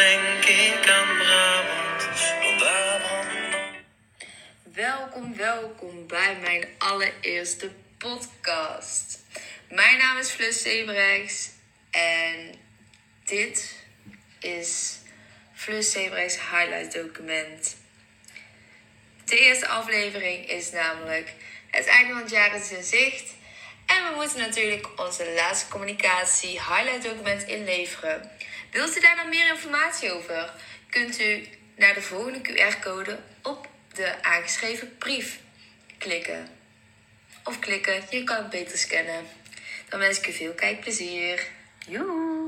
denk ik aan Brabant. Welkom, welkom bij mijn allereerste podcast. Mijn naam is Flus Sebrechts en dit is Flus Sebrechts Highlight document. De eerste aflevering is namelijk het einde van het jaar is in zicht... En we moeten natuurlijk onze laatste communicatie highlight document inleveren. Wilt u daar nog meer informatie over? Kunt u naar de volgende QR-code op de aangeschreven brief klikken. Of klikken, je kan het beter scannen. Dan wens ik u veel kijkplezier. Joe!